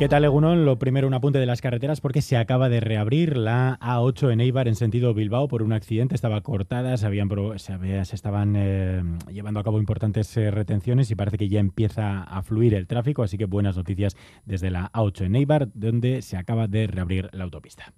¿Qué tal, Egunon? Lo primero, un apunte de las carreteras porque se acaba de reabrir la A8 en Eibar en sentido Bilbao por un accidente. Estaba cortada, se, habían, se, estaban eh, llevando a cabo importantes eh, retenciones y parece que ya empieza a fluir el tráfico. Así que buenas noticias desde la A8 en Eibar, donde se acaba de reabrir la autopista.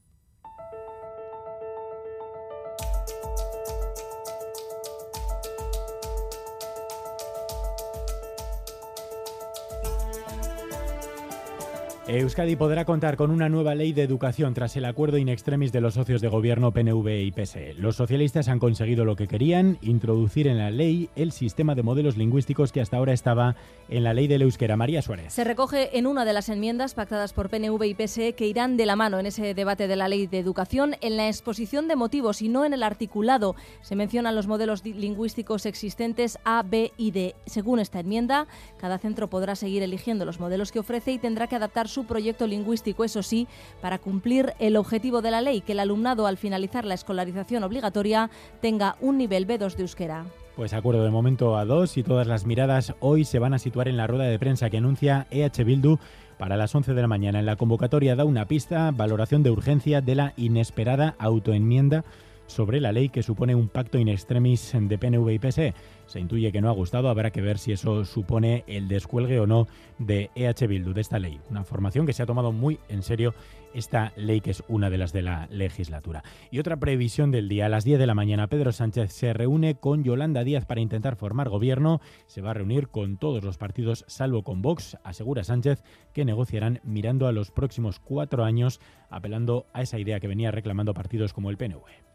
Euskadi podrá contar con una nueva ley de educación tras el acuerdo in extremis de los socios de gobierno PNV y PSE. Los socialistas han conseguido lo que querían, introducir en la ley el sistema de modelos lingüísticos que hasta ahora estaba en la ley del euskera. María Suárez. Se recoge en una de las enmiendas pactadas por PNV y PSE que irán de la mano en ese debate de la ley de educación en la exposición de motivos y no en el articulado. Se mencionan los modelos lingüísticos existentes A, B y D. Según esta enmienda, cada centro podrá seguir eligiendo los modelos que ofrece y tendrá que adaptar su proyecto lingüístico, eso sí, para cumplir el objetivo de la ley, que el alumnado al finalizar la escolarización obligatoria tenga un nivel B2 de euskera. Pues acuerdo de momento a dos y todas las miradas hoy se van a situar en la rueda de prensa que anuncia EH Bildu para las 11 de la mañana. En la convocatoria da una pista, valoración de urgencia de la inesperada autoenmienda sobre la ley que supone un pacto in extremis de PNV y PSE. Se intuye que no ha gustado, habrá que ver si eso supone el descuelgue o no de EH Bildu, de esta ley. Una formación que se ha tomado muy en serio esta ley que es una de las de la legislatura. Y otra previsión del día, a las 10 de la mañana, Pedro Sánchez se reúne con Yolanda Díaz para intentar formar gobierno. Se va a reunir con todos los partidos, salvo con Vox, asegura Sánchez, que negociarán mirando a los próximos cuatro años, apelando a esa idea que venía reclamando partidos como el PNV.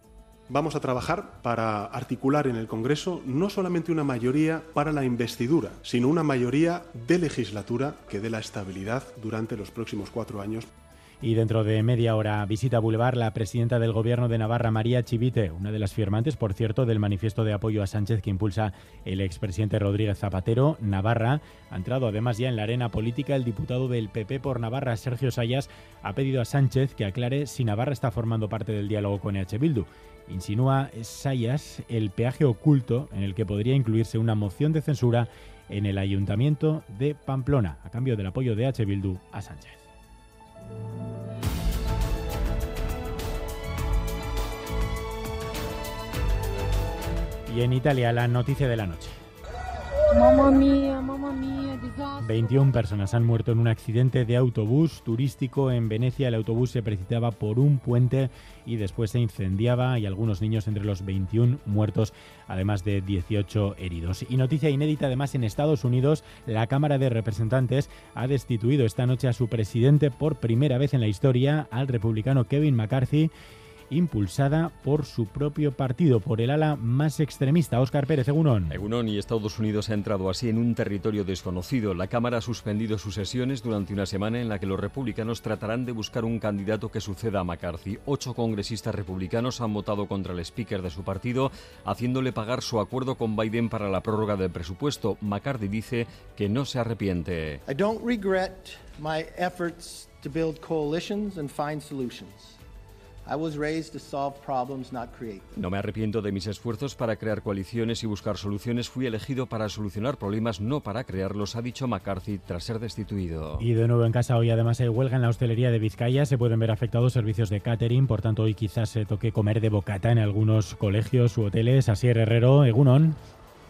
Vamos a trabajar para articular en el Congreso no solamente una mayoría para la investidura, sino una mayoría de legislatura que dé la estabilidad durante los próximos cuatro años. Y dentro de media hora visita Boulevard la presidenta del Gobierno de Navarra, María Chivite, una de las firmantes, por cierto, del manifiesto de apoyo a Sánchez que impulsa el expresidente Rodríguez Zapatero. Navarra ha entrado además ya en la arena política. El diputado del PP por Navarra, Sergio Sayas, ha pedido a Sánchez que aclare si Navarra está formando parte del diálogo con EH Bildu. Insinúa Sayas el peaje oculto en el que podría incluirse una moción de censura en el ayuntamiento de Pamplona, a cambio del apoyo de H. Bildu a Sánchez. Y en Italia, la noticia de la noche. Mamma mía, mamma mía, 21 personas han muerto en un accidente de autobús turístico en Venecia. El autobús se precipitaba por un puente y después se incendiaba y algunos niños entre los 21 muertos, además de 18 heridos. Y noticia inédita además en Estados Unidos, la Cámara de Representantes ha destituido esta noche a su presidente por primera vez en la historia, al republicano Kevin McCarthy impulsada por su propio partido, por el ala más extremista, Óscar Pérez, Egunon. Egunon y Estados Unidos ha entrado así en un territorio desconocido. La Cámara ha suspendido sus sesiones durante una semana en la que los republicanos tratarán de buscar un candidato que suceda a McCarthy. Ocho congresistas republicanos han votado contra el speaker de su partido, haciéndole pagar su acuerdo con Biden para la prórroga del presupuesto. McCarthy dice que no se arrepiente. I don't regret my efforts to build coalitions and find solutions. No me arrepiento de mis esfuerzos para crear coaliciones y buscar soluciones. Fui elegido para solucionar problemas, no para crearlos, ha dicho McCarthy tras ser destituido. Y de nuevo en casa hoy además hay huelga en la hostelería de Vizcaya. Se pueden ver afectados servicios de catering, por tanto hoy quizás se toque comer de bocata en algunos colegios u hoteles. Así Herrero, Egunon.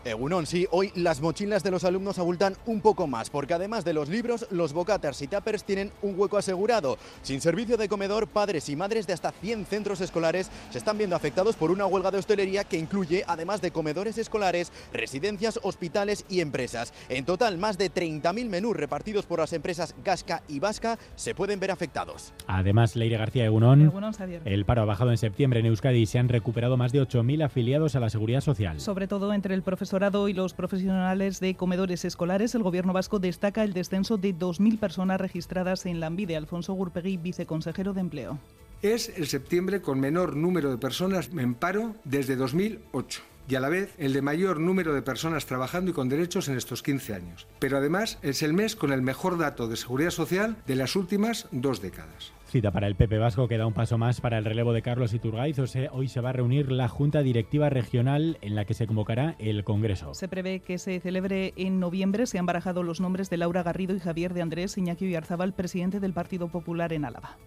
Egunon, sí, hoy las mochilas de los alumnos abultan un poco más, porque además de los libros, los bocaters y tuppers tienen un hueco asegurado. Sin servicio de comedor, padres y madres de hasta 100 centros escolares se están viendo afectados por una huelga de hostelería que incluye, además de comedores escolares, residencias, hospitales y empresas. En total, más de 30.000 menús repartidos por las empresas Gasca y Vasca se pueden ver afectados. Además, Leire García Egunon, el paro ha bajado en septiembre en Euskadi y se han recuperado más de 8.000 afiliados a la Seguridad Social. Sobre todo entre el profesor y los profesionales de comedores escolares, el Gobierno vasco destaca el descenso de 2.000 personas registradas en Lambide. Alfonso Gurpegui, viceconsejero de Empleo. Es el septiembre con menor número de personas en paro desde 2008. y a la vez el de mayor número de personas trabajando y con derechos en estos 15 años. Pero además es el mes con el mejor dato de seguridad social de las últimas dos décadas. Cita para el Pepe Vasco que da un paso más para el relevo de Carlos Iturgaiz. O hoy se va a reunir la Junta Directiva Regional en la que se convocará el Congreso. Se prevé que se celebre en noviembre. Se han barajado los nombres de Laura Garrido y Javier de Andrés Iñaki Uyarzabal, presidente del Partido Popular en Álava.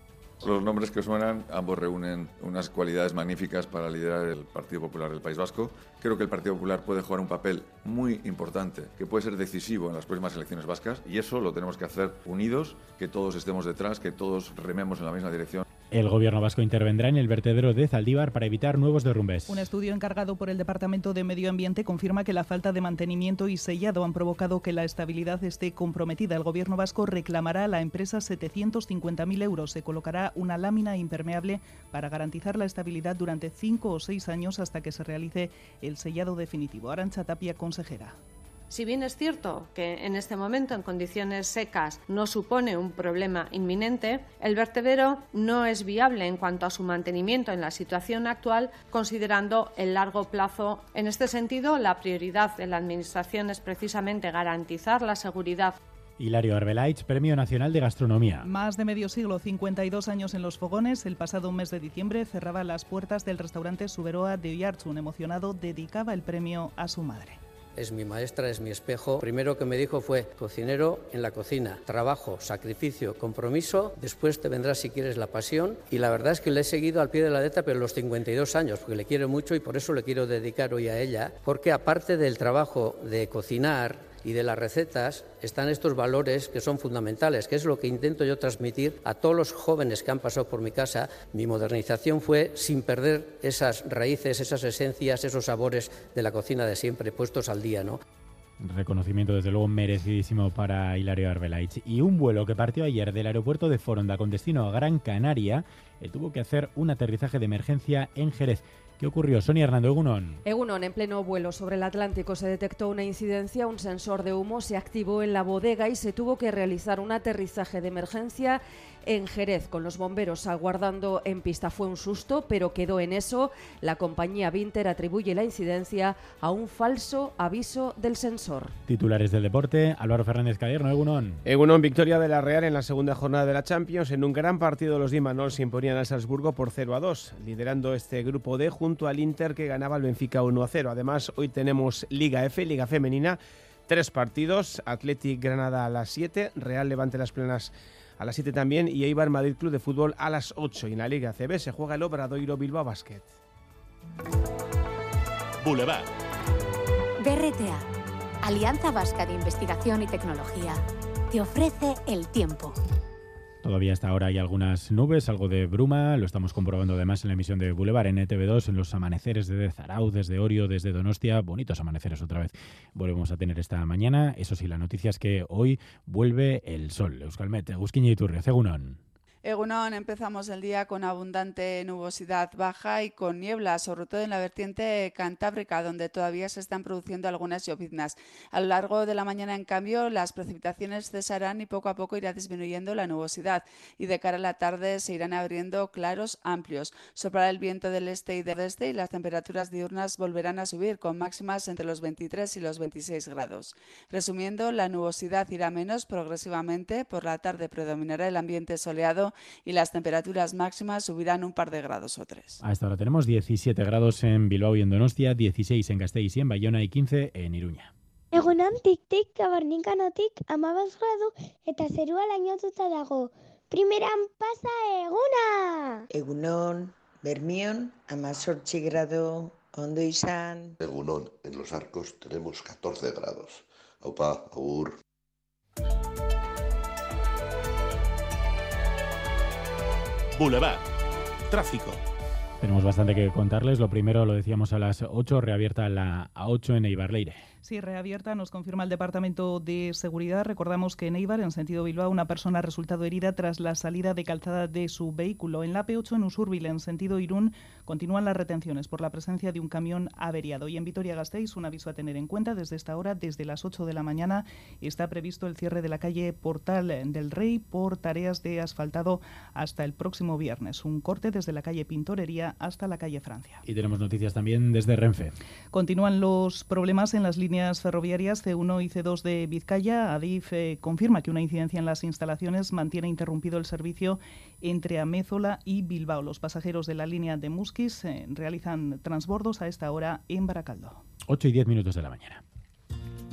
Los nombres que suenan, ambos reúnen unas cualidades magníficas para liderar el Partido Popular del País Vasco. Creo que el Partido Popular puede jugar un papel muy importante, que puede ser decisivo en las próximas elecciones vascas, y eso lo tenemos que hacer unidos, que todos estemos detrás, que todos rememos en la misma dirección. El gobierno vasco intervendrá en el vertedero de Zaldívar para evitar nuevos derrumbes. Un estudio encargado por el Departamento de Medio Ambiente confirma que la falta de mantenimiento y sellado han provocado que la estabilidad esté comprometida. El gobierno vasco reclamará a la empresa 750.000 euros. Se colocará una lámina impermeable para garantizar la estabilidad durante cinco o seis años hasta que se realice el sellado definitivo. Arancha Tapia, consejera. Si bien es cierto que en este momento en condiciones secas no supone un problema inminente, el vertedero no es viable en cuanto a su mantenimiento en la situación actual, considerando el largo plazo. En este sentido, la prioridad de la Administración es precisamente garantizar la seguridad Hilario Arbelaich, Premio Nacional de Gastronomía. Más de medio siglo, 52 años en los fogones, el pasado mes de diciembre cerraba las puertas del restaurante Suberoa de Un Emocionado, dedicaba el premio a su madre es mi maestra, es mi espejo. Primero que me dijo fue cocinero en la cocina, trabajo, sacrificio, compromiso, después te vendrá si quieres la pasión y la verdad es que le he seguido al pie de la letra pero los 52 años porque le quiero mucho y por eso le quiero dedicar hoy a ella, porque aparte del trabajo de cocinar, y de las recetas están estos valores que son fundamentales, que es lo que intento yo transmitir a todos los jóvenes que han pasado por mi casa. Mi modernización fue sin perder esas raíces, esas esencias, esos sabores de la cocina de siempre, puestos al día, ¿no? Reconocimiento desde luego merecidísimo para Hilario Arbelaich. Y un vuelo que partió ayer del aeropuerto de Foronda con destino a Gran Canaria tuvo que hacer un aterrizaje de emergencia en Jerez. ¿Qué ocurrió? Sonia Hernando, Egunon. Egunon, en pleno vuelo sobre el Atlántico se detectó una incidencia, un sensor de humo se activó en la bodega y se tuvo que realizar un aterrizaje de emergencia en Jerez con los bomberos aguardando en pista. Fue un susto, pero quedó en eso. La compañía Vinter atribuye la incidencia a un falso aviso del sensor. Titulares del deporte, Álvaro Fernández Caderno, Egunon. Egunon, victoria de la Real en la segunda jornada de la Champions. En un gran partido los Dimanol se imponían al Salzburgo por 0 a 2, liderando este grupo D junto al Inter que ganaba el Benfica 1 a 0. Además, hoy tenemos Liga F, Liga Femenina, tres partidos, Athletic Granada a las 7, Real Levante Las Plenas a las 7 también y Eibar Madrid Club de Fútbol a las 8. Y en la Liga CB se juega el Obradoiro Bilbao Basket. Boulevard. BRTA, Alianza Vasca de Investigación y Tecnología, te ofrece el tiempo. Todavía hasta ahora hay algunas nubes, algo de bruma, lo estamos comprobando además en la emisión de Boulevard en ETV2, en los amaneceres de Zarau, desde Orio, desde Donostia, bonitos amaneceres otra vez. Volvemos a tener esta mañana, eso sí, la noticia es que hoy vuelve el sol. Euskalmet, Gusquiña y Turrio, Cegunón. Egunon, empezamos el día con abundante nubosidad baja y con niebla, sobre todo en la vertiente cantábrica, donde todavía se están produciendo algunas lloviznas. A lo largo de la mañana, en cambio, las precipitaciones cesarán y poco a poco irá disminuyendo la nubosidad. Y de cara a la tarde se irán abriendo claros amplios. Soplará el viento del este y del oeste y las temperaturas diurnas volverán a subir, con máximas entre los 23 y los 26 grados. Resumiendo, la nubosidad irá menos progresivamente. Por la tarde predominará el ambiente soleado y las temperaturas máximas subirán un par de grados o tres. A esta hora tenemos 17 grados en Bilbao y en Donostia, 16 en Gasteiz y en Bayona y 15 en Iruña. Egunan tik-tik tabarnikanotik amabaz gradu eta zerua lainotuta dago. Primeran pasa eguna! Egunon, Bermión, amazortzi grado, ondo izan. Egunon, en los arcos tenemos 14 grados. Aupa, agur. Boulevard. Tráfico. Tenemos bastante que contarles. Lo primero lo decíamos a las 8, reabierta la A8 en Eibarleire. Sí, reabierta, nos confirma el Departamento de Seguridad. Recordamos que en Eibar, en sentido Bilbao, una persona ha resultado herida tras la salida de calzada de su vehículo. En la P8 en Usurbil, en sentido Irún, continúan las retenciones por la presencia de un camión averiado. Y en Vitoria-Gasteiz, un aviso a tener en cuenta desde esta hora, desde las 8 de la mañana, está previsto el cierre de la calle Portal del Rey por tareas de asfaltado hasta el próximo viernes. Un corte desde la calle Pintorería Hasta la calle Francia. Y tenemos noticias también desde Renfe. Continúan los problemas en las líneas ferroviarias C1 y C2 de Vizcaya. Adif eh, confirma que una incidencia en las instalaciones mantiene interrumpido el servicio entre Amézola y Bilbao. Los pasajeros de la línea de Musquis eh, realizan transbordos a esta hora en Baracaldo. 8 y 10 minutos de la mañana.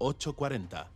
840.